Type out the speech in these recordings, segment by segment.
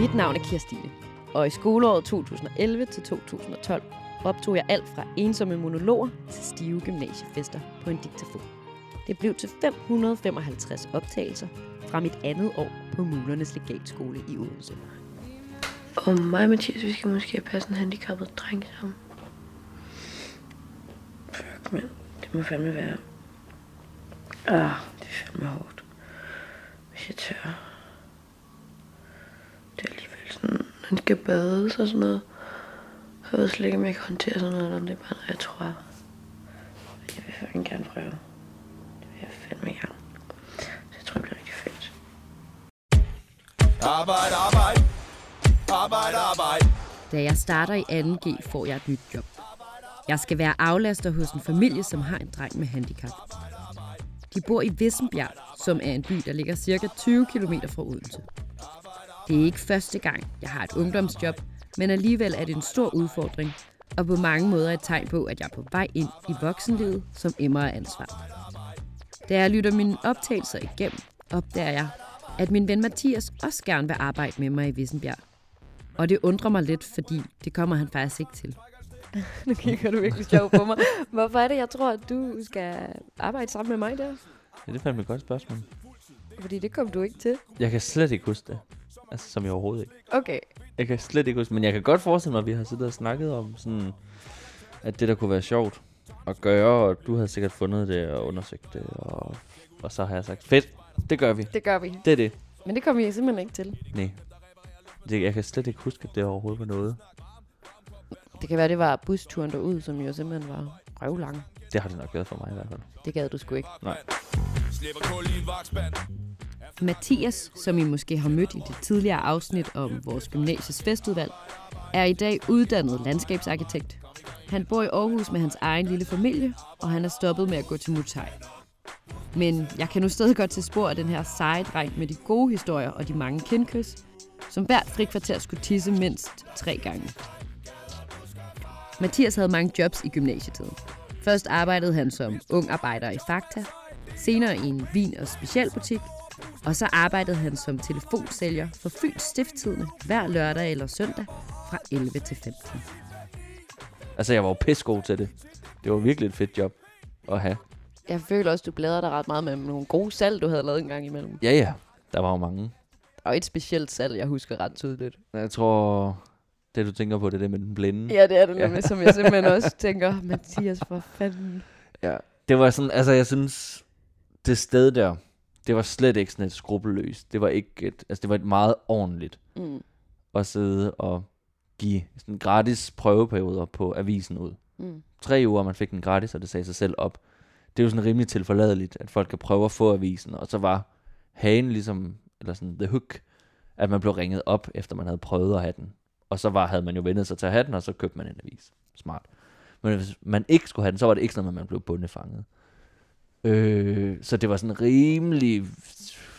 Mit navn er Kirstine, og i skoleåret 2011 til 2012 optog jeg alt fra ensomme monologer til stive gymnasiefester på en diktafon. Det blev til 555 optagelser fra mit andet år på Mulernes Legatskole i Odense. Og mig og Mathias, vi skal måske passe en handicappet dreng sammen. Fuck, mand. Det må fandme være... Ah, det er fandme hårdt. Hvis jeg tør. Det er alligevel sådan, han skal bades og sådan noget. Jeg ved slet ikke, om jeg kan håndtere sådan noget, eller om det er bare noget, jeg tror. Jeg vil fucking gerne prøve. Det vil jeg fandme gerne. Så jeg tror, det bliver rigtig fedt. Arbejde, arbejde. Arbejde, arbejde. Da jeg starter i 2G, får jeg et nyt job. Jeg skal være aflaster hos en familie, som har en dreng med handicap. De bor i Vissenbjerg, som er en by, der ligger cirka 20 km fra Odense. Det er ikke første gang, jeg har et ungdomsjob, men alligevel er det en stor udfordring, og på mange måder et tegn på, at jeg er på vej ind i voksenlivet som emmer af ansvar. Da jeg lytter mine optagelser igennem, opdager jeg, at min ven Mathias også gerne vil arbejde med mig i Vissenbjerg. Og det undrer mig lidt, fordi det kommer han faktisk ikke til. nu kigger du virkelig sjov på mig. Hvorfor er det, jeg tror, at du skal arbejde sammen med mig der? Ja, det er fandme et godt spørgsmål. Fordi det kom du ikke til. Jeg kan slet ikke huske det. Altså, som jeg overhovedet ikke. Okay. Jeg kan slet ikke huske Men jeg kan godt forestille mig, at vi har siddet og snakket om sådan... At det der kunne være sjovt at gøre, og du havde sikkert fundet det og undersøgt det, og, og så har jeg sagt, fedt, det gør vi. Det gør vi. Det er det. Men det kom vi simpelthen ikke til. Nej. Det, jeg kan slet ikke huske, at det overhovedet var noget. Det kan være, det var busturen derud, som jo simpelthen var røvlang. Det har det nok været for mig i hvert fald. Det gad du sgu ikke. Nej. Slipper kul i en vaksband. Mathias, som I måske har mødt i det tidligere afsnit om vores gymnasies festudvalg, er i dag uddannet landskabsarkitekt. Han bor i Aarhus med hans egen lille familie, og han er stoppet med at gå til Mutai. Men jeg kan nu stadig godt til spor af den her seje dreng med de gode historier og de mange kindkys, som hvert frikvarter skulle tisse mindst tre gange. Mathias havde mange jobs i gymnasietiden. Først arbejdede han som ung arbejder i Fakta, senere i en vin- og specialbutik, og så arbejdede han som telefonsælger for Fyns Stifttidende hver lørdag eller søndag fra 11 til 15. Altså, jeg var jo pissegod til det. Det var virkelig et fedt job at have. Jeg føler også, du bladrer dig ret meget med nogle gode salg, du havde lavet en gang imellem. Ja, ja. Der var jo mange. Og et specielt salg, jeg husker ret tydeligt. Jeg tror, det du tænker på, det er det med den blinde. Ja, det er det nemlig, som jeg simpelthen også tænker, Mathias, for fanden. Ja. Det var sådan, altså jeg synes, det sted der, det var slet ikke sådan et skrupelløst. Det var ikke et, altså det var et meget ordentligt Mm. at sidde og give sådan gratis prøveperioder på avisen ud. Mm. Tre uger, man fik den gratis, og det sagde sig selv op. Det er jo sådan rimelig tilforladeligt, at folk kan prøve at få avisen, og så var hagen ligesom, eller sådan the hook, at man blev ringet op, efter man havde prøvet at have den. Og så var, havde man jo vendet sig til at have den, og så købte man en avis. Smart. Men hvis man ikke skulle have den, så var det ikke sådan, at man blev bundefanget. Øh, så det var sådan rimelig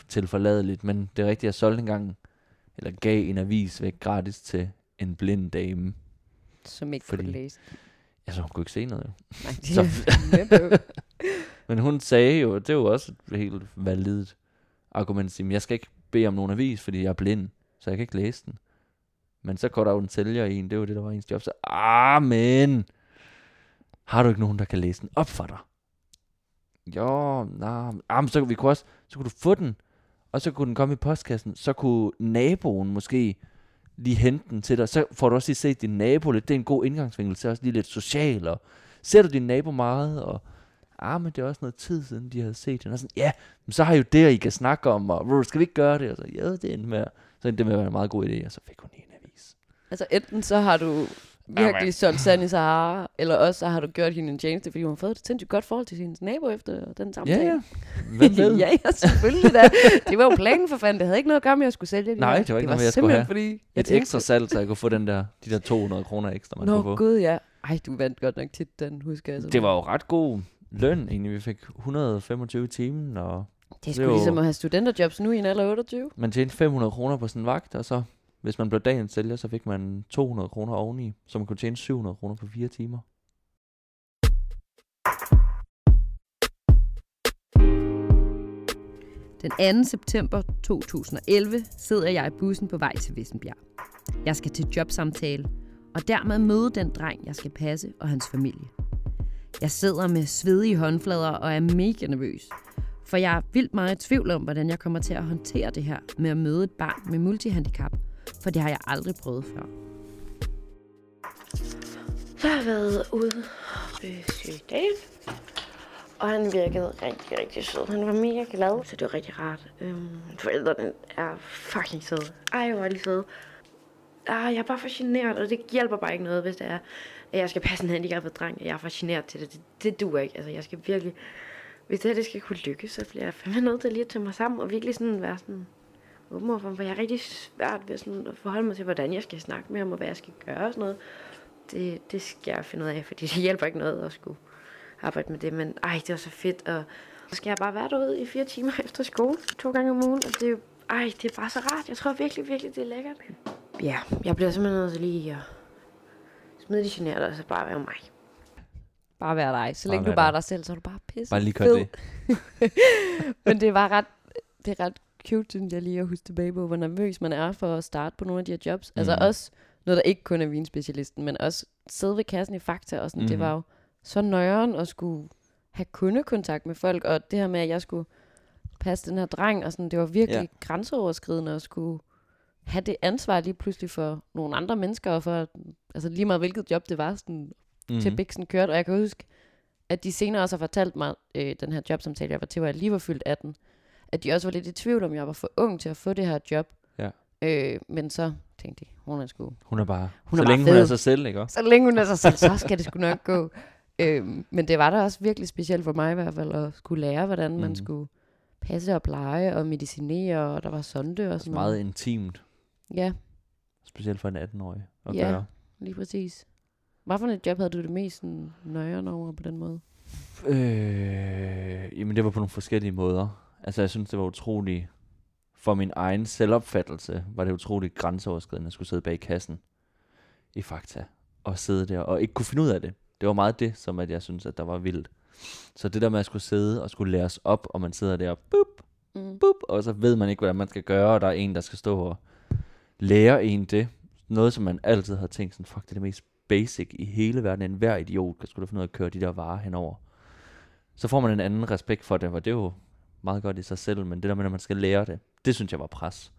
tilforladeligt, men det er rigtigt, jeg solgte engang, eller gav en avis væk gratis til en blind dame. Som ikke Fordi- kunne læse. Altså, hun kunne ikke se noget jo. Nej, det Så- er. Men hun sagde jo, det jo også et helt validt argument, at jeg skal ikke bede om nogen avis, fordi jeg er blind, så jeg kan ikke læse den. Men så går der jo en sælger i en, det var det, der var ens job. Så, ah, men, har du ikke nogen, der kan læse den op for dig? Jo, nej, ah, men så kunne vi kunne også, så kunne du få den, og så kunne den komme i postkassen, så kunne naboen måske lige hente den til dig, så får du også lige set din nabo lidt, det er en god indgangsvinkel til også lige lidt social, og ser du din nabo meget, og ah, men det er også noget tid siden, de havde set den, og sådan, ja, men så har I jo det, I kan snakke om, og skal vi ikke gøre det, og så, ja, det endte med, så endte det med at være en meget god idé, og så fik hun en avis. Altså enten så har du virkelig solgt sand i Sahara, eller også så har du gjort hende en tjeneste, fordi hun har fået et sindssygt godt forhold til sin nabo efter den Ja, samtale. ja, hvem ved? ja, ja, selvfølgelig da. Det var jo planen for fanden. Det havde ikke noget at gøre med, at jeg skulle sælge det. Nej, det var ikke det noget var jeg skulle have fordi, jeg Et tænkte- ekstra salg, så jeg kunne få den der, de der 200 kroner ekstra, man Nå, kunne få. gud ja. Ej, du vandt godt nok tit den, husker jeg. Det var jo ret god løn, egentlig. Vi fik 125 i timen, og det jo- ligesom at have studenterjobs nu i en alder af 28. man tjente 500 kroner på sådan en vagt, og så, hvis man blev dagens sælger, så fik man 200 kroner oveni, så man kunne tjene 700 kroner på 4 timer. Den 2. september 2011 sidder jeg i bussen på vej til Vissenbjerg. Jeg skal til jobsamtale, og dermed møde den dreng, jeg skal passe, og hans familie. Jeg sidder med svedige håndflader og er mega nervøs, for jeg er vildt meget i tvivl om, hvordan jeg kommer til at håndtere det her med at møde et barn med multihandicap, for det har jeg aldrig prøvet før. Jeg har været ude besøge Sydal, og han virkede rigtig, rigtig sød. Han var mega glad, så det var rigtig rart. Øhm, forældrene er fucking søde. Ej, hvor er de søde. Ah, jeg er bare fascineret, og det hjælper bare ikke noget, hvis det er, at jeg skal passe en handicappet dreng, og jeg er fascineret til det. Det, det duer ikke. Altså, jeg skal virkelig... Hvis det her det skal kunne lykkes, så bliver jeg fandme nødt til lige at tage mig sammen, og virkelig sådan være sådan åben overfor, for jeg er rigtig svært ved sådan at forholde mig til, hvordan jeg skal snakke med ham, og hvad jeg skal gøre og sådan noget. Det, det skal jeg finde ud af, fordi det hjælper ikke noget at skulle arbejde med det, men ej, det var så fedt, og så skal jeg bare være derude i fire timer efter skole, to gange om ugen, og det er jo, ej, det er bare så rart. Jeg tror virkelig, virkelig, det er lækkert. Ja, jeg bliver simpelthen nødt til lige at smide de generer, og så bare være mig. Bare være dig. Så Bare længe du bare er dig. dig selv, så er du bare pisse Bare lige kør fed. det. Men det var ret, det er ret cute, synes jeg lige at huske tilbage på, hvor nervøs man er for at starte på nogle af de her jobs. Mm. Altså også noget, der ikke kun er vinspecialisten, men også sidde ved kassen i Fakta og sådan. Mm. Det Mhm. var jo så nøjeren at skulle have kundekontakt med folk, og det her med, at jeg skulle passe den her dreng, og sådan, det var virkelig Ja. grænseoverskridende at skulle have det ansvar lige pludselig for nogle andre mennesker, og for altså lige meget hvilket job det var, sådan, mm-hmm. til. Bixen kørte. Og jeg kan huske, at de senere også har fortalt mig, øh, den her jobsamtale, jeg var til, hvor jeg lige var fyldt 18, at de også var lidt i tvivl om, jeg var for ung til at få det her job. Ja. Øh, men så tænkte de, hun er sgu... Hun er bare... Hun så er bare længe hun er fed. sig selv, ikke også? Så længe hun er sig selv, så skal det sgu nok gå. Øh, men det var da også virkelig specielt for mig i hvert fald, at skulle lære, hvordan man Mhm. skulle passe og pleje og medicinere, og der var sonde og Det er sådan meget noget. intimt. Ja, Specielt for en 18-årig at Ja. gøre. lige præcis. Hvad for et job havde du det mest sådan, nøjeren over på den måde? Øh, jamen det var på nogle forskellige måder. Altså jeg synes det var utroligt For min egen selvopfattelse var det utroligt grænseoverskridende at skulle sidde bag kassen i Fakta og sidde der og ikke kunne finde ud af det. Det var meget det, som at jeg synes, at der var vildt. Så det der med at skulle sidde og skulle læres op, og man sidder der, bup, Mm. bup, og så ved man ikke, hvad man skal gøre, og der er en, der skal stå og lære en det. Noget, som man altid har tænkt sådan, fuck, det er det mest basic i hele verden. En hver idiot kan skulle da finde ud af at køre de der varer henover. Så får man en anden respekt for det, og det er jo meget godt i sig selv, men det der med, at man skal lære det, det synes jeg var pres.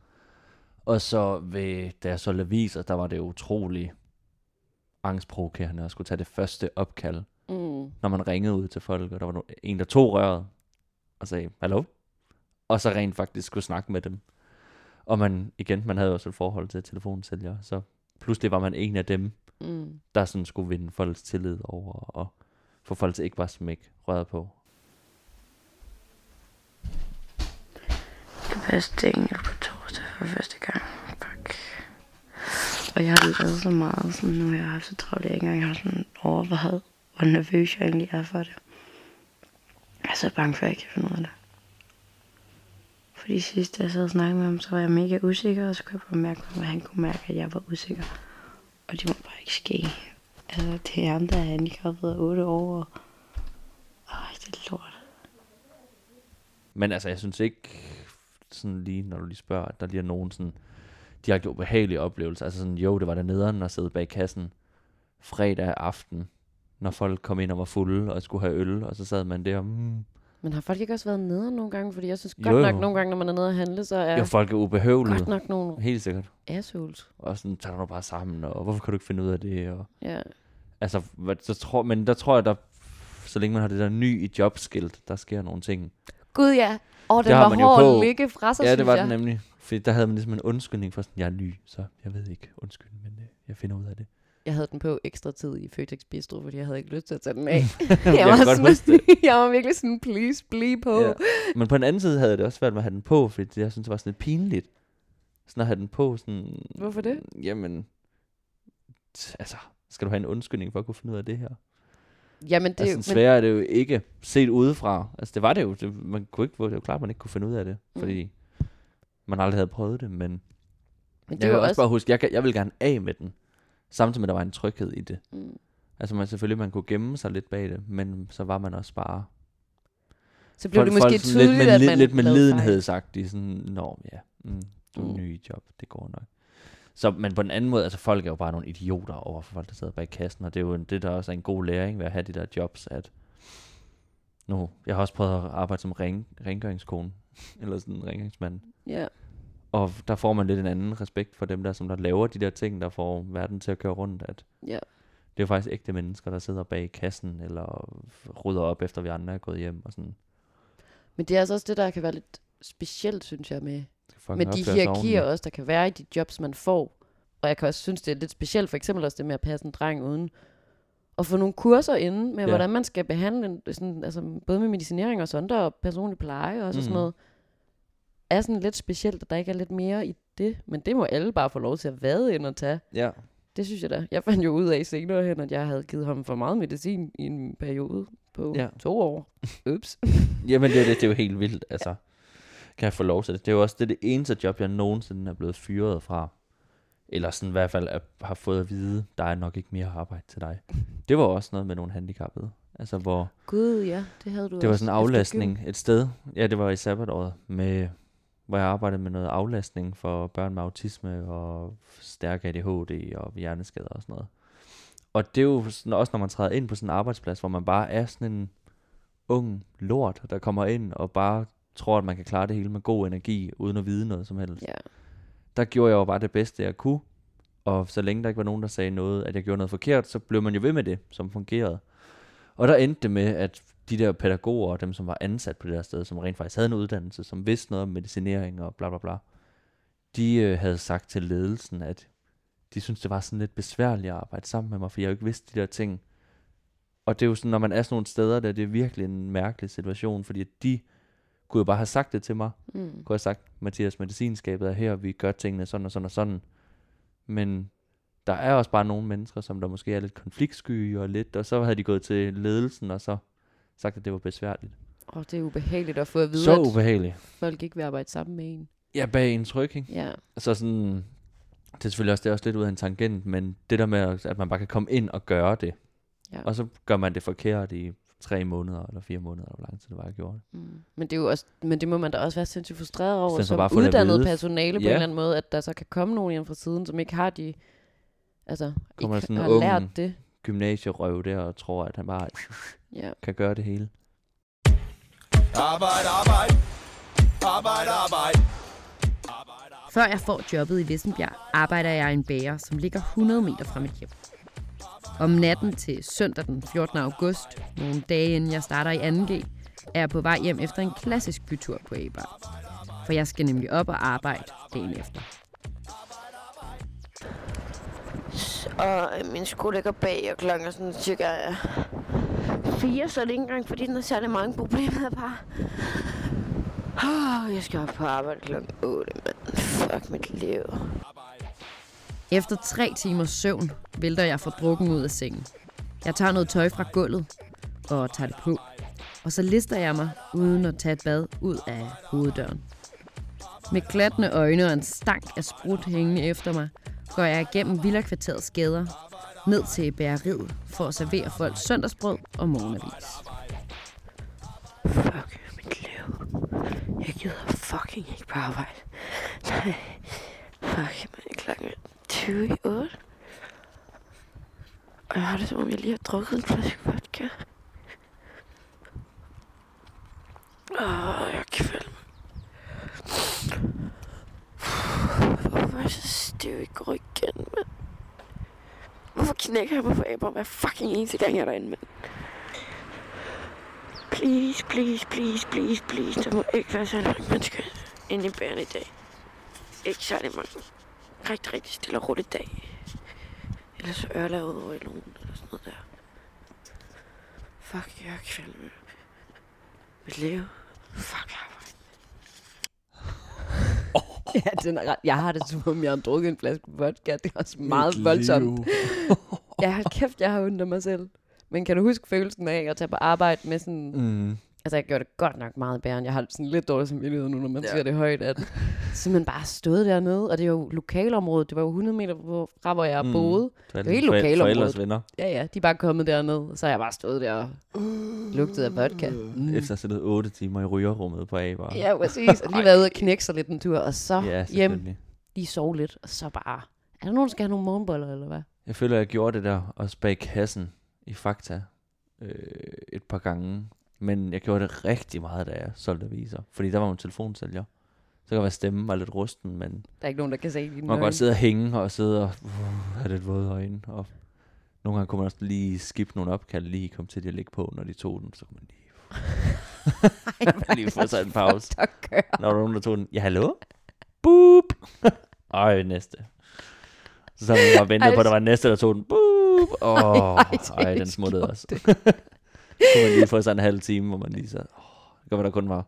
Og så ved, da jeg så aviser, der var det utrolig angstprovokerende at skulle tage det første opkald, Mm. når man ringede ud til folk, og der var en, der tog røret og sagde, hallo? Og så rent faktisk skulle snakke med dem. Og man, igen, man havde også et forhold til telefonsælgere, så pludselig var man en af dem, Mm. der sådan skulle vinde folks tillid over, og få folk til ikke bare smæk røret på. Jeg engel på torsdag for første gang. Fuck. Og jeg har lavet så meget, sådan nu jeg har haft så travlt, jeg ikke engang har sådan overvejet, hvor nervøs jeg egentlig er for det. Jeg er så bange for, at jeg ikke kan finde ud af det. Fordi sidst, da jeg sad og snakkede med ham, så var jeg mega usikker, og så kunne jeg bare mærke, at han kunne mærke, at jeg var usikker. Og det må bare ikke ske. Altså, det er ham, der er handicappet af 8 år. Og... Øj, det er lort. Men altså, jeg synes ikke, sådan lige, når du lige spørger, at der lige er nogen sådan direkte ubehagelige oplevelser. Altså sådan, jo, det var der nederen at sidde bag kassen fredag aften, når folk kom ind og var fulde og skulle have øl, og så sad man der, mm, Men har folk ikke også været nede nogle gange? Fordi jeg synes Jo, godt nok, jo. nogle gange, når man er nede og handle, så er jo, folk er ubehøvelige. godt nok nogle Helt sikkert. assholes. Og sådan, tager du bare sammen, og hvorfor kan du ikke finde ud af det? Og, Ja. altså, hvad, så tror, men der tror jeg, der, så længe man har det der ny i jobskilt, der sker nogle ting. Gud ja. Og den Det har var man jo hård ligge fra sig, ja, det var jeg. den nemlig. For der havde man ligesom en undskyldning for sådan, jeg er ny, så jeg ved ikke, undskyld, men øh, jeg finder ud af det. Jeg havde den på ekstra tid i Føtex Bistro, fordi jeg havde ikke lyst til at tage den af. jeg kan var godt sådan, jeg var virkelig sådan, please, bliv på. Ja. Men på den anden side havde jeg det også svært med at have den på, fordi det, jeg synes, det var sådan lidt pinligt. Sådan at have den på, sådan... Hvorfor det? Jamen, t- altså, skal du have en undskyldning for at kunne finde ud af det her? Jamen, det, altså, men, sværere er det jo ikke set udefra. Altså, det var det jo. Det, man kunne ikke, det var klart, man ikke kunne finde ud af det, Mm. fordi man aldrig havde prøvet det, men, men jeg det er kan også bare huske, jeg, jeg vil gerne af med den, samtidig med, at der var en tryghed i det. Mm. Altså man selvfølgelig, man kunne gemme sig lidt bag det, men så var man også bare Så blev Folk- det måske tydeligt, lidt med, at man Lidt med lavede fejl. lidenhed sagt, de er sådan, nå ja, mm, du er Mm. ny job, det går nok. Så, men på den anden måde, altså folk er jo bare nogle idioter over for folk, der sidder bag kassen, og det er jo det, der også er en god læring ved at have de der jobs, at nu, jeg har også prøvet at arbejde som ring, rengøringskone, eller sådan en rengøringsmand, Ja. og der får man lidt en anden respekt for dem der, som der laver de der ting, der får verden til at køre rundt, at Ja. det er jo faktisk ægte mennesker, der sidder bag kassen, eller rydder op efter vi andre er gået hjem, og sådan. Men det er altså også det, der kan være lidt specielt, synes jeg, med, fucking med de hierarkier også, der kan være i de jobs, man får. Og jeg kan også synes, det er lidt specielt, for eksempel også det med at passe en dreng uden at få nogle kurser inden med, Ja. hvordan man skal behandle, sådan, altså både med medicinering og sådan og personlig pleje også, mm. og sådan Mhm. noget, er sådan lidt specielt, at der ikke er lidt mere i det. Men det må alle bare få lov til at vade ind og tage. Ja, Det synes jeg da. Jeg fandt jo ud af senere hen, at jeg havde givet ham for meget medicin i en periode på Ja. to år. Ups. Jamen, det, er det, det er jo helt vildt, altså. Kan jeg få lov til det? Det er jo også det, er det eneste job, jeg nogensinde er blevet fyret fra. Eller sådan i hvert fald er, har fået at vide, der er nok ikke mere arbejde til dig. Det var også noget med nogle handicappede. Altså, hvor Gud, ja, det havde du det var sådan en aflastning et sted. Ja, det var i sabbatåret, med, hvor jeg arbejdede med noget aflastning for børn med autisme og stærk ADHD og hjerneskader og sådan noget. Og det er jo sådan, også, når man træder ind på sådan en arbejdsplads, hvor man bare er sådan en ung lort, der kommer ind og bare tror, at man kan klare det hele med god energi, uden at vide noget som helst. Ja. Der gjorde jeg jo bare det bedste, jeg kunne. Og så længe der ikke var nogen, der sagde noget, at jeg gjorde noget forkert, så blev man jo ved med det, som fungerede. Og der endte det med, at de der pædagoger, dem som var ansat på det der sted, som rent faktisk havde en uddannelse, som vidste noget om medicinering og bla bla bla, de øh, havde sagt til ledelsen, at de syntes, det var sådan lidt besværligt at arbejde sammen med mig, for jeg jo ikke vidste de der ting. Og det er jo sådan, når man er sådan nogle steder, der det er virkelig en mærkelig situation, fordi de kunne jo bare have sagt det til mig, Mm. kunne have sagt, Mathias, medicinskabet er her, vi gør tingene sådan og sådan og sådan. Men der er også bare nogle mennesker, som der måske er lidt konfliktsky og lidt, og så havde de gået til ledelsen og så sagt, at det var besværligt. Og det er ubehageligt at få at vide, Så at ubehageligt. folk ikke vil arbejde sammen med en. Ja, bag en tryk, ikke? Ja. Så sådan, det er selvfølgelig også, det er også lidt ud af en tangent, men det der med, at man bare kan komme ind og gøre det, ja. og så gør man det forkert i tre måneder eller fire måneder, eller hvor lang tid det var, jeg gjorde det. Mm. Men det er jo også, men det må man da også være sindssygt frustreret over, som bare uddannet personale på Ja. en eller anden måde, at der så kan komme nogen hjem fra siden, som ikke har de, altså, Kommer ikke sådan har ung- lært det. Gymnasierøv der og tror, at han bare Ja. kan gøre det hele. Arbejde, arbejde. Arbejde, arbejde. Før jeg får jobbet i Vissenbjerg, arbejder jeg i en bager, som ligger 100 meter fra mit hjem. Om natten til søndag den 14. august, nogle dage inden jeg starter i 2G, er jeg på vej hjem efter en klassisk bytur på Eber. For jeg skal nemlig op og arbejde dagen efter. Og øh, min skole ligger bag, og klokken er sådan cirka fire, så er det ikke engang, fordi den er særlig mange problemer bare... Oh, jeg skal op på arbejde klokken 8, mand. Fuck mit liv. Efter tre timers søvn vælter jeg fra drukken ud af sengen. Jeg tager noget tøj fra gulvet og tager det på. Og så lister jeg mig, uden at tage et bad, ud af hoveddøren. Med glattende øjne og en stank af sprut hængende efter mig, går jeg igennem villakvarterets gader, ned til bæreriet for at servere folk søndagsbrød og morgenavis. Fuck mit liv. Jeg gider fucking ikke på arbejde. Nej. Fuck, man. Klokken 20 i 8. Og jeg har det som om, jeg lige har drukket en flaske vodka. Åh, jeg er kvalm. Hvorfor er jeg så stiv i går igen, mand? Hvorfor knækker jeg mig for aber hver fucking eneste gang, jeg er derinde, mand? Please, please, please, please, please. Der må ikke være så mange mennesker inde i bæren i dag. Ikke særlig mange. Rigtig, rigtig stille og roligt dag. Ellers så ørler jeg ud over i nogen eller sådan noget der. Fuck, jeg er kvalme. Mit liv. Fuck, arbejde. Ja, den er ret. Jeg har det som om, jeg har drukket en flaske vodka. Det er også meget voldsomt. Ja, hold kæft, jeg har ondt af mig selv. Men kan du huske følelsen af at tage på arbejde med sådan... Mm. Altså, jeg gjorde det godt nok meget bedre, end jeg har sådan lidt dårlig samvittighed nu, når man ja. siger det højt, at simpelthen bare stået dernede, og det er jo lokalområdet, det var jo 100 meter fra, hvor jeg mm. boede. Det er helt forældre- lokalområdet. Forældres venner. Ja, ja, de er bare kommet derned, og så har jeg bare stået der og lugtet af vodka. Mm. Efter at have siddet 8 timer i rygerrummet på A bare. Ja, præcis. Og lige været ude og knække sig lidt en tur, og så ja hjem, lige sove lidt, og så bare... Er der nogen, der skal have nogle morgenboller, eller hvad? Jeg føler, jeg gjorde det der, også bag kassen i Fakta øh, et par gange. Men jeg gjorde det rigtig meget, da jeg solgte aviser. Fordi der var man telefonsælger. Så kan være stemmen var lidt rusten, men Der er ikke nogen, der kan se dine man kan godt sidde og hænge og sidde og uh, have lidt våde øjne. Og nogle gange kunne man også lige skippe nogle opkald, lige komme til at ligge på, når de tog den. Så kunne man lige, Ej, lige få sig en pause. Når der var nogen, der tog den. Ja, hallo? Boop! Ej, næste. Så man bare ventede Ej, på, at der var en næste, der tog den. Boop! Åh, oh, ej, ej, den smuttede også. Så kunne man lige få sig en halv time, hvor man lige sad. Oh, det kan være, der kun var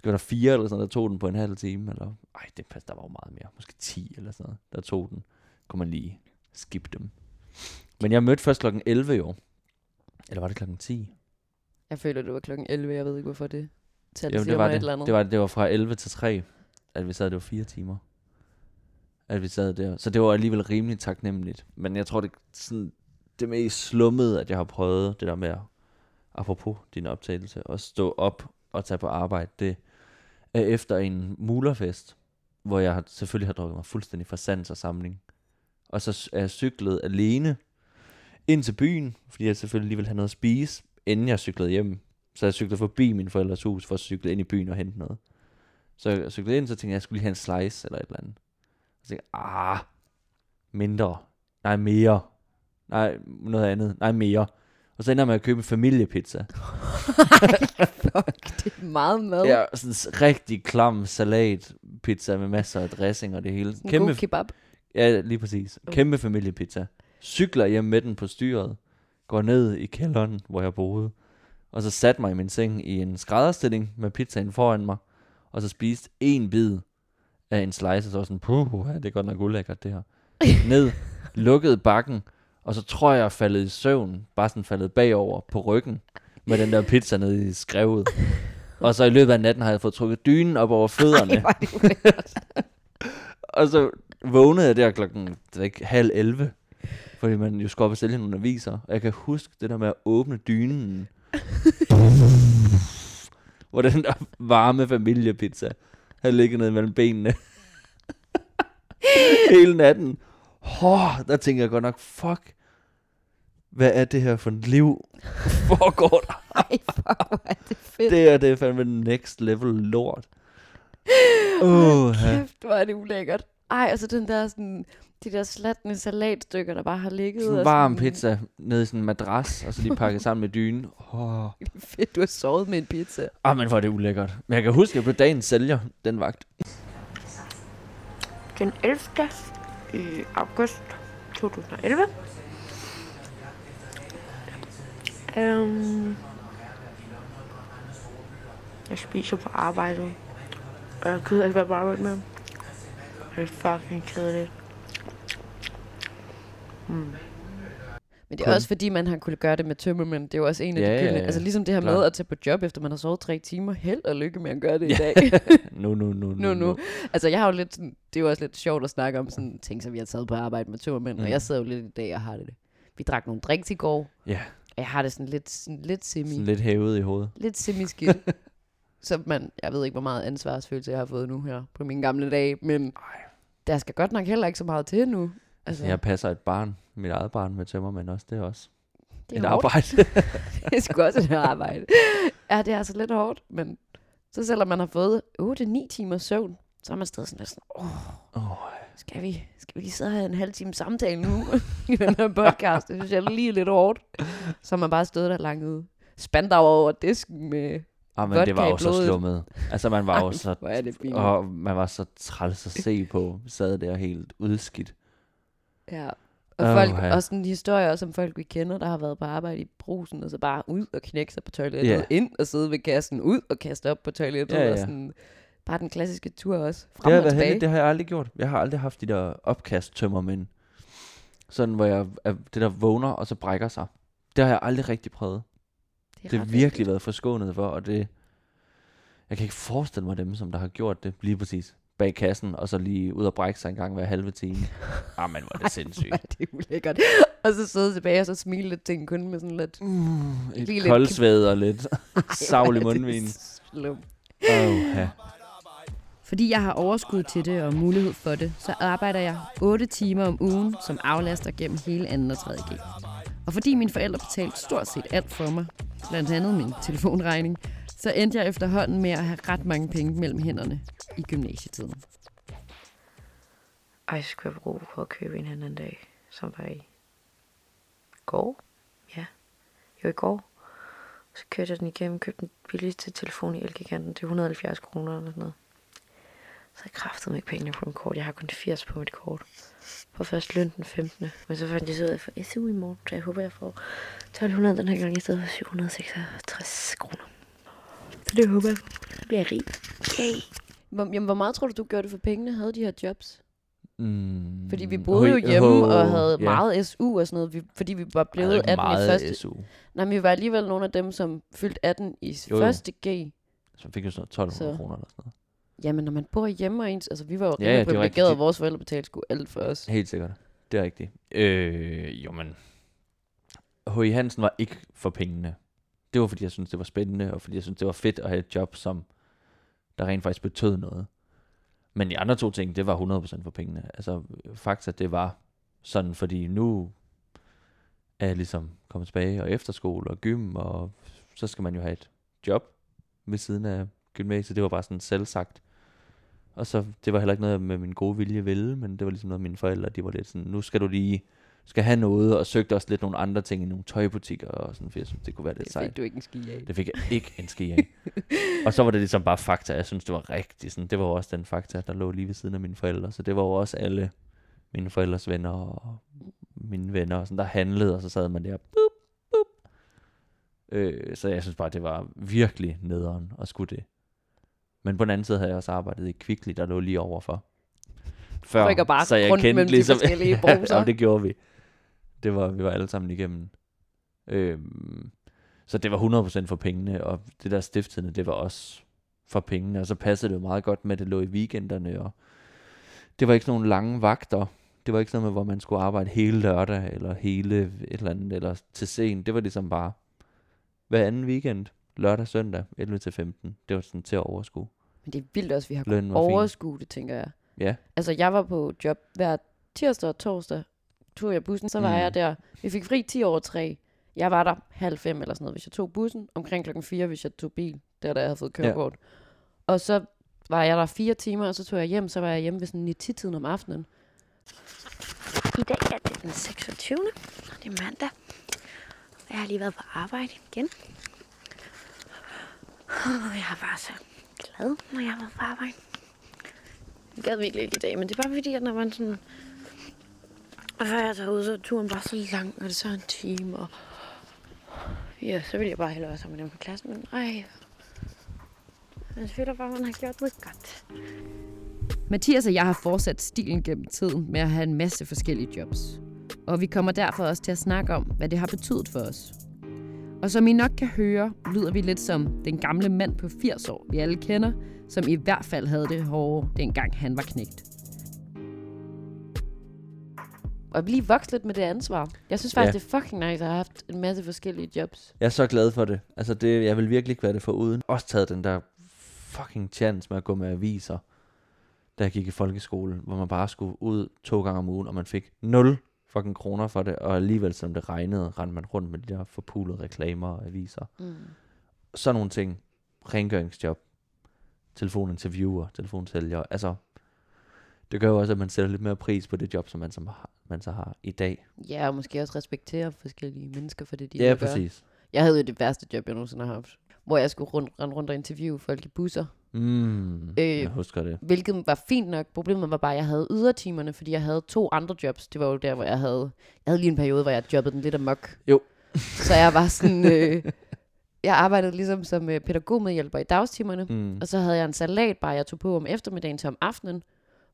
skal der fire eller sådan noget, der tog den på en halv time, eller, ej, det pas, der var jo meget mere, måske 10 eller sådan noget, der tog den, kunne man lige skip dem. Men jeg mødte først klokken 11 i år. Eller var det klokken 10? Jeg føler, det var klokken 11. Jeg ved ikke, hvorfor det tal Jo, det var det. et eller andet. Det var, det var fra 11 til 3, at vi sad, det var fire timer. At vi sad der. Så det var alligevel rimelig taknemmeligt. Men jeg tror, det sådan, det mest slummede, at jeg har prøvet det der med at, apropos din optagelse, at stå op og tage på arbejde, det er efter en mulerfest, hvor jeg selvfølgelig har drukket mig fuldstændig fra sans og samling. Og så er jeg cyklet alene ind til byen, fordi jeg selvfølgelig lige ville have noget at spise, inden jeg cyklede hjem. Så jeg cyklede forbi min forældres hus for at cykle ind i byen og hente noget. Så jeg cyklede ind, så tænkte jeg, at jeg skulle lige have en slice eller et eller andet. Så tænkte jeg, ah, mindre. Nej, mere. Nej, noget andet. Nej, mere. Og så ender med at købe en familiepizza. Fuck, det er meget mad. Ja, sådan en rigtig klam salatpizza med masser af dressing og det hele. En god kebab. Ja, lige præcis. Kæmpe familiepizza. Cykler hjem med den på styret. Går ned i kælderen, hvor jeg boede. Og så satte mig i min seng i en skrædderstilling med pizzaen foran mig. Og så spiste en bid af en slice, og så var sådan, puh, det er godt nok ulækkert det her. Ned, lukkede bakken, og så tror jeg, jeg faldet i søvn, bare sådan faldet bagover på ryggen, med den der pizza nede i skrevet. Og så i løbet af natten har jeg fået trukket dynen op over fødderne. Ej, det. Og så vågnede jeg der klokken det ikke, halv 11, fordi man jo skulle op og sælge nogle aviser. Og jeg kan huske det der med at åbne dynen. hvor den der varme familiepizza havde ligget ned mellem benene. Hele natten. Oh, der tænker jeg godt nok, fuck, hvad er det her for et liv? Foregår der? Ej, fuck, hvor er det fedt. Det er, det er fandme next level lort. Uh, Kæft, hvor er det ulækkert. Ej, altså den der sådan, de der slatne salatstykker, der bare har ligget. Sådan og varm sådan, pizza nede i sådan en madras, og så lige pakket sammen med dyne. Oh. Fedt, du har sovet med en pizza. Ah, men hvor er det ulækkert. Men jeg kan huske, at jeg blev dagens sælger, den vagt. Den 11 i august 2011. Um, øhm, jeg spiser på arbejde. Og jeg gider ikke være på arbejde med. Det er fucking kedeligt. Mm. Men det er Kun. også fordi, man har kunnet gøre det med tømmermænd. Det er jo også en af Ja, de ja, gyldne. ja. Altså ligesom det her med Klart. at tage på job, efter man har sovet tre timer. Held og lykke med at gøre det i Ja. dag. Nu, nu, nu, nu, nu. Altså jeg har jo lidt sådan, det er jo også lidt sjovt at snakke om sådan ting, som vi har taget på arbejde med tømmermænd. Mm. Og jeg sidder jo lidt i dag og har det. Vi drak nogle drinks i går. Ja, Og jeg har det sådan lidt, sådan lidt semi. sådan lidt hævet i hovedet. lidt semi-skidt. så man, jeg ved ikke, hvor meget ansvarsfølelse jeg har fået nu her på mine gamle dage, men der skal godt nok heller ikke så meget til nu. Altså, Jeg passer et barn, mit eget barn med tømmermænd også. Det er også det et er hårdt. arbejde. det er sgu også et arbejde. Ja, det er altså lidt hårdt, men så selvom man har fået 8-9 timer søvn, så er man stadig sådan lidt sådan, åh, oh, skal vi, skal vi lige sidde og have en halv time samtale nu i den her podcast? Det synes jeg er lige lidt hårdt. Så man bare stået der langt spandau over disken med... ah, men det var jo så slummet. Altså, man var jo så... Er det fint. Og man var så træls at se på. Sad der helt udskidt. Ja. Og Åh, folk, ja. også sådan historier også om folk, vi kender, der har været på arbejde i brusen, og så bare ud og knække sig på toilettet, Ja. ind og sidde ved kassen, ud og kaste op på toilettet, Ja, og ja. sådan, bare den klassiske tur også, Det frem har, og tilbage. heldigt, det har jeg aldrig gjort. Jeg har aldrig haft de der opkast tømmermænd. Sådan, hvor jeg er det der vågner, og så brækker sig. Det har jeg aldrig rigtig prøvet. Det har ret virkelig vigtigt. været forskånet for, og det... Jeg kan ikke forestille mig dem, som der har gjort det lige præcis bag kassen, og så lige ud og brække sig en gang hver halve time. ah, men hvor er det sindssygt. det er ulækkert. Og så sidde tilbage og så smile lidt til en kunde med sådan lidt... Mm, Lige et lidt koldsved og lidt savlig Ej, det er mundvin. Oh, ja. Fordi jeg har overskud til det og mulighed for det, så arbejder jeg 8 timer om ugen som aflaster gennem hele 2. og 3. G. Og fordi mine forældre betalte stort set alt for mig, blandt andet min telefonregning, så endte jeg efterhånden med at have ret mange penge mellem hænderne i gymnasietiden. Ej, så skulle jeg bruge for at købe en anden dag, som var i går. Ja, jo i går. Så kørte jeg den igennem, købte den billigste telefon i Elgiganten til 170 kroner eller sådan noget. Så jeg kræftede mig ikke pengene på mit kort. Jeg har kun 80 på mit kort. På først løn den 15. Men så fandt jeg så ud af, at jeg får SU i morgen. Så jeg håber, jeg får 1200 den her gang i stedet for 766 kroner. Så det håber jeg. Så bliver jeg rig. Yay. Hvor, jamen, hvor meget tror du, du gjorde det for pengene? Havde de her jobs? Mm, Fordi vi boede jo hjemme hå- og havde ja. meget SU og sådan noget, vi, fordi vi var blevet det er 18 meget i første... SU. Nej, men vi var alligevel nogle af dem, som fyldte 18 i Jo, jo. første G. Så fik jeg sådan noget 1200 Så. kroner eller sådan noget. Jamen, når man bor hjemme og ens... Altså, vi var jo Ja, ja, er De- og vores forældre betalte sgu alt for os. Helt sikkert. Det er rigtigt. Øh, jo, men... H.I. Hansen var ikke for pengene. Det var, fordi jeg synes det var spændende, og fordi jeg synes det var fedt at have et job, som der rent faktisk betød noget. Men de andre to ting, det var 100% for pengene. Altså, faktisk, det var sådan, fordi nu er jeg ligesom kommet tilbage, og efterskole og gym, og så skal man jo have et job ved siden af gymnasiet. Det var bare sådan selvsagt. Og så, det var heller ikke noget, med min gode vilje ville, men det var ligesom noget, mine forældre, de var lidt sådan, nu skal du lige, skal have noget, og søgte også lidt nogle andre ting i nogle tøjbutikker, og sådan, for jeg synes, det kunne være lidt Det sejt. fik du ikke en ski af. Det fik jeg ikke en ski af. og så var det ligesom bare fakta. Jeg synes, det var rigtigt. Sådan, det var jo også den fakta, der lå lige ved siden af mine forældre. Så det var jo også alle mine forældres venner og mine venner, og sådan, der handlede, og så sad man der. Boop, boop. Øh, så jeg synes bare, det var virkelig nederen at skulle det. Men på den anden side havde jeg også arbejdet i Kvickly, der lå lige overfor. Før, så jeg kendte mellem de ligesom, forskellige ja, det gjorde vi. Det var, vi var alle sammen igennem. Øhm, så det var 100% for pengene, og det der stiftende, det var også for pengene, og så passede det jo meget godt med, at det lå i weekenderne, og det var ikke sådan nogle lange vagter. Det var ikke sådan noget med, hvor man skulle arbejde hele lørdag, eller hele et eller andet, eller til sen. Det var ligesom bare hver anden weekend, lørdag, søndag, 11 til 15. Det var sådan til at overskue. Men det er vildt også, at vi har kunnet fin. overskue det, tænker jeg. Ja, Altså, jeg var på job hver tirsdag og torsdag. Tog jeg bussen, så var Mm. jeg der. Vi fik fri 10 over 3. Jeg var der halv fem eller sådan noget, hvis jeg tog bussen. Omkring klokken 4, hvis jeg tog bil. Der, da jeg havde fået kørekort. Ja. Og så var jeg der fire timer, og så tog jeg hjem. Så var jeg hjemme ved sådan 9-10-tiden om aftenen. I dag er det den 26. og det er mandag. Jeg har lige været på arbejde igen. Jeg er bare så glad, når jeg har været på arbejde. Jeg gad virkelig ikke i dag, men det er bare fordi, at når man sådan... Og før jeg tager ud, så turen bare så lang, og det er så en time, og... Ja, så vil jeg bare hellere være sammen med dem på klassen, men ej... Jeg føler bare, at man har gjort noget godt. Mathias og jeg har fortsat stilen gennem tiden med at have en masse forskellige jobs. Og vi kommer derfor også til at snakke om, hvad det har betydet for os. Og som I nok kan høre, lyder vi lidt som den gamle mand på 80 år, vi alle kender, som i hvert fald havde det hårde, dengang han var knægt. Og lige vokset lidt med det ansvar. Jeg synes faktisk, Ja. det er fucking nice at have haft en masse forskellige jobs. Jeg er så glad for det. Altså, det, jeg vil virkelig ikke være det for uden. Også taget den der fucking chance med at gå med aviser, da jeg gik i folkeskole, hvor man bare skulle ud to gange om ugen, og man fik 0 fucking kroner for det, og alligevel, selvom det regnede, rendte man rundt med de der forpulede reklamer og aviser. Mm. Sådan nogle ting. Rengøringsjob. Telefoninterviewer, telefonsælger. Altså, det gør jo også, at man sætter lidt mere pris på det job, som man, som har, man så har i dag. Ja, og måske også respektere forskellige mennesker for det, de Ja, gør. præcis. Jeg havde jo det værste job, jeg nogensinde har haft. Hvor jeg skulle rundt, rende rundt og interviewe folk i busser. Mm, Øh, jeg husker det. Hvilket var fint nok. Problemet var bare, at jeg havde ydertimerne, fordi jeg havde to andre jobs. Det var jo der, hvor jeg havde... Jeg havde lige en periode, hvor jeg jobbede den lidt amok. Jo. Så jeg var sådan... Øh, jeg arbejdede ligesom som øh, pædagogmedhjælper i dagstimerne. Mm. Og så havde jeg en salatbar, jeg tog på om eftermiddagen til om aftenen.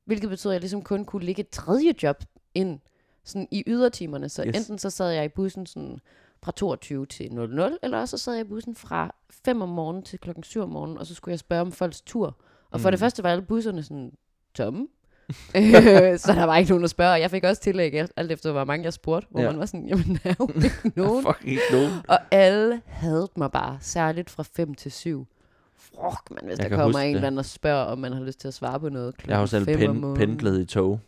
Hvilket betød, at jeg ligesom kun kunne ligge et tredje job ind sådan i ydertimerne. Så Yes. enten så sad jeg i bussen sådan fra 22 til 00, eller også så sad jeg i bussen fra 5 om morgenen til klokken 7 om morgenen, og så skulle jeg spørge om folks tur. Og for Mm. det første var alle busserne sådan tomme, så der var ikke nogen at spørge. Og Jeg fik også tillæg, alt efter hvor mange jeg spurgte, hvor ja. man var sådan, jamen der er jo ikke nogen. Fuck ikke nogen. Og alle havde mig bare, særligt fra 5 til 7. Fuck, men hvis Jeg der kommer en det. eller anden og spørger, om man har lyst til at svare på noget klokken Jeg har jo selv pen, pendlet i tog.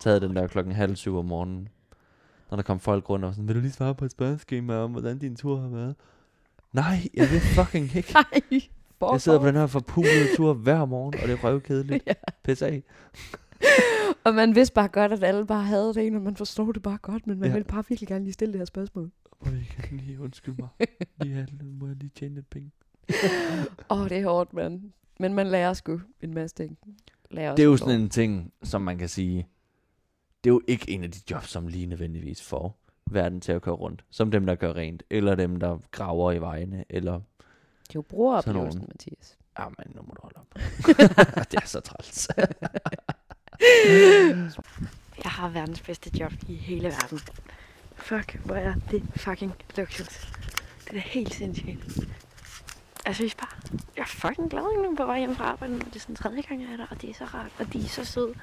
Taget den der klokken halv syv om morgenen. Når der kom folk rundt og sådan, vil du lige svare på et spørgeskema om, hvordan din tur har været? Nej, jeg vil fucking ikke. Nej, Jeg sidder på den her forpulede tur hver morgen, og det er røvkedeligt. Ja. Pis af. Og man vidste bare godt, at alle bare havde det ene, og man forstod det bare godt, men man Ja. ville bare virkelig gerne lige stille det her spørgsmål. Må jeg lige undskylde mig? Lige handle, må jeg lige tjene lidt penge? Åh, oh, det er hårdt, mand. Men man lærer sgu en masse ting. Lærer Det er jo sådan en ting, som man kan sige, det er jo ikke en af de jobs, som lige nødvendigvis får verden til at køre rundt. Som dem, der gør rent, eller dem, der graver i vejene, eller, Det er jo brugeroplevelsen. Mathias. ah, men nu må du holde op. det er så træls. Jeg har verdens bedste job i hele verden. Fuck, hvor er det fucking luksus. Det er helt sindssygt. Altså, jeg, bare, jeg er fucking glad nu på vej hjem fra arbejde. nu. Det er sådan tredje gang, jeg er der, og det er så rart. Og de er så søde.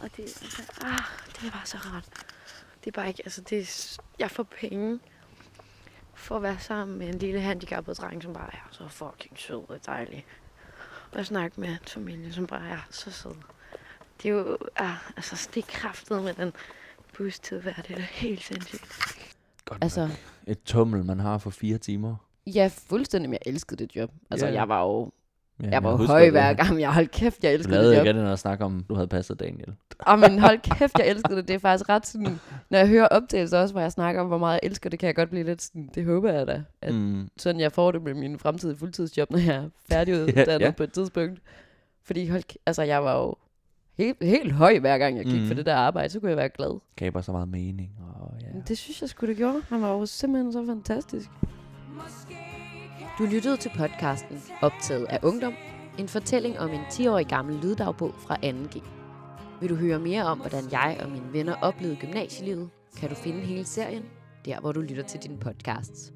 Og det, altså, ah, det er bare så rart. Det er bare ikke, altså, det er, jeg får penge for at være sammen med en lille handicappet dreng, som bare er så fucking sød og dejlig. Og jeg snakker med hans familie, som bare er så sød. Det er jo, ah, altså, det er kraftet med den bustid hver. Det er helt sindssygt. Godt Altså, nok. Et tummel, man har for fire timer. Ja, fuldstændig, men jeg elskede det job. Altså, Ja, jeg var jo Ja, jeg var jo husker høj det. hver gang. Jeg holdt kæft, jeg Du elskede lavede det ikke job. andet end at snakke om, du havde passet Daniel. Og men hold kæft, jeg elskede det. Det er faktisk ret sådan, når jeg hører optagelser også, hvor jeg snakker om, hvor meget jeg elsker det, kan jeg godt blive lidt sådan, det håber jeg da, at Mm. sådan jeg får det med min fremtidige fuldtidsjob, når jeg er færdiguddannet Ja, ja. på et tidspunkt. Fordi hold, kæ- altså, jeg var jo helt, helt høj hver gang jeg gik Mhm. for det der arbejde, så kunne jeg være glad. Gaber så meget mening. Og, ja. Det synes jeg skulle det gjorde. Han var jo simpelthen så fantastisk. Du lyttede til podcasten Optaget af Ungdom. En fortælling om en 10-årig gammel lyddagbog fra 2G. Vil du høre mere om, hvordan jeg og mine venner oplevede gymnasielivet, kan du finde hele serien der, hvor du lytter til dine podcasts.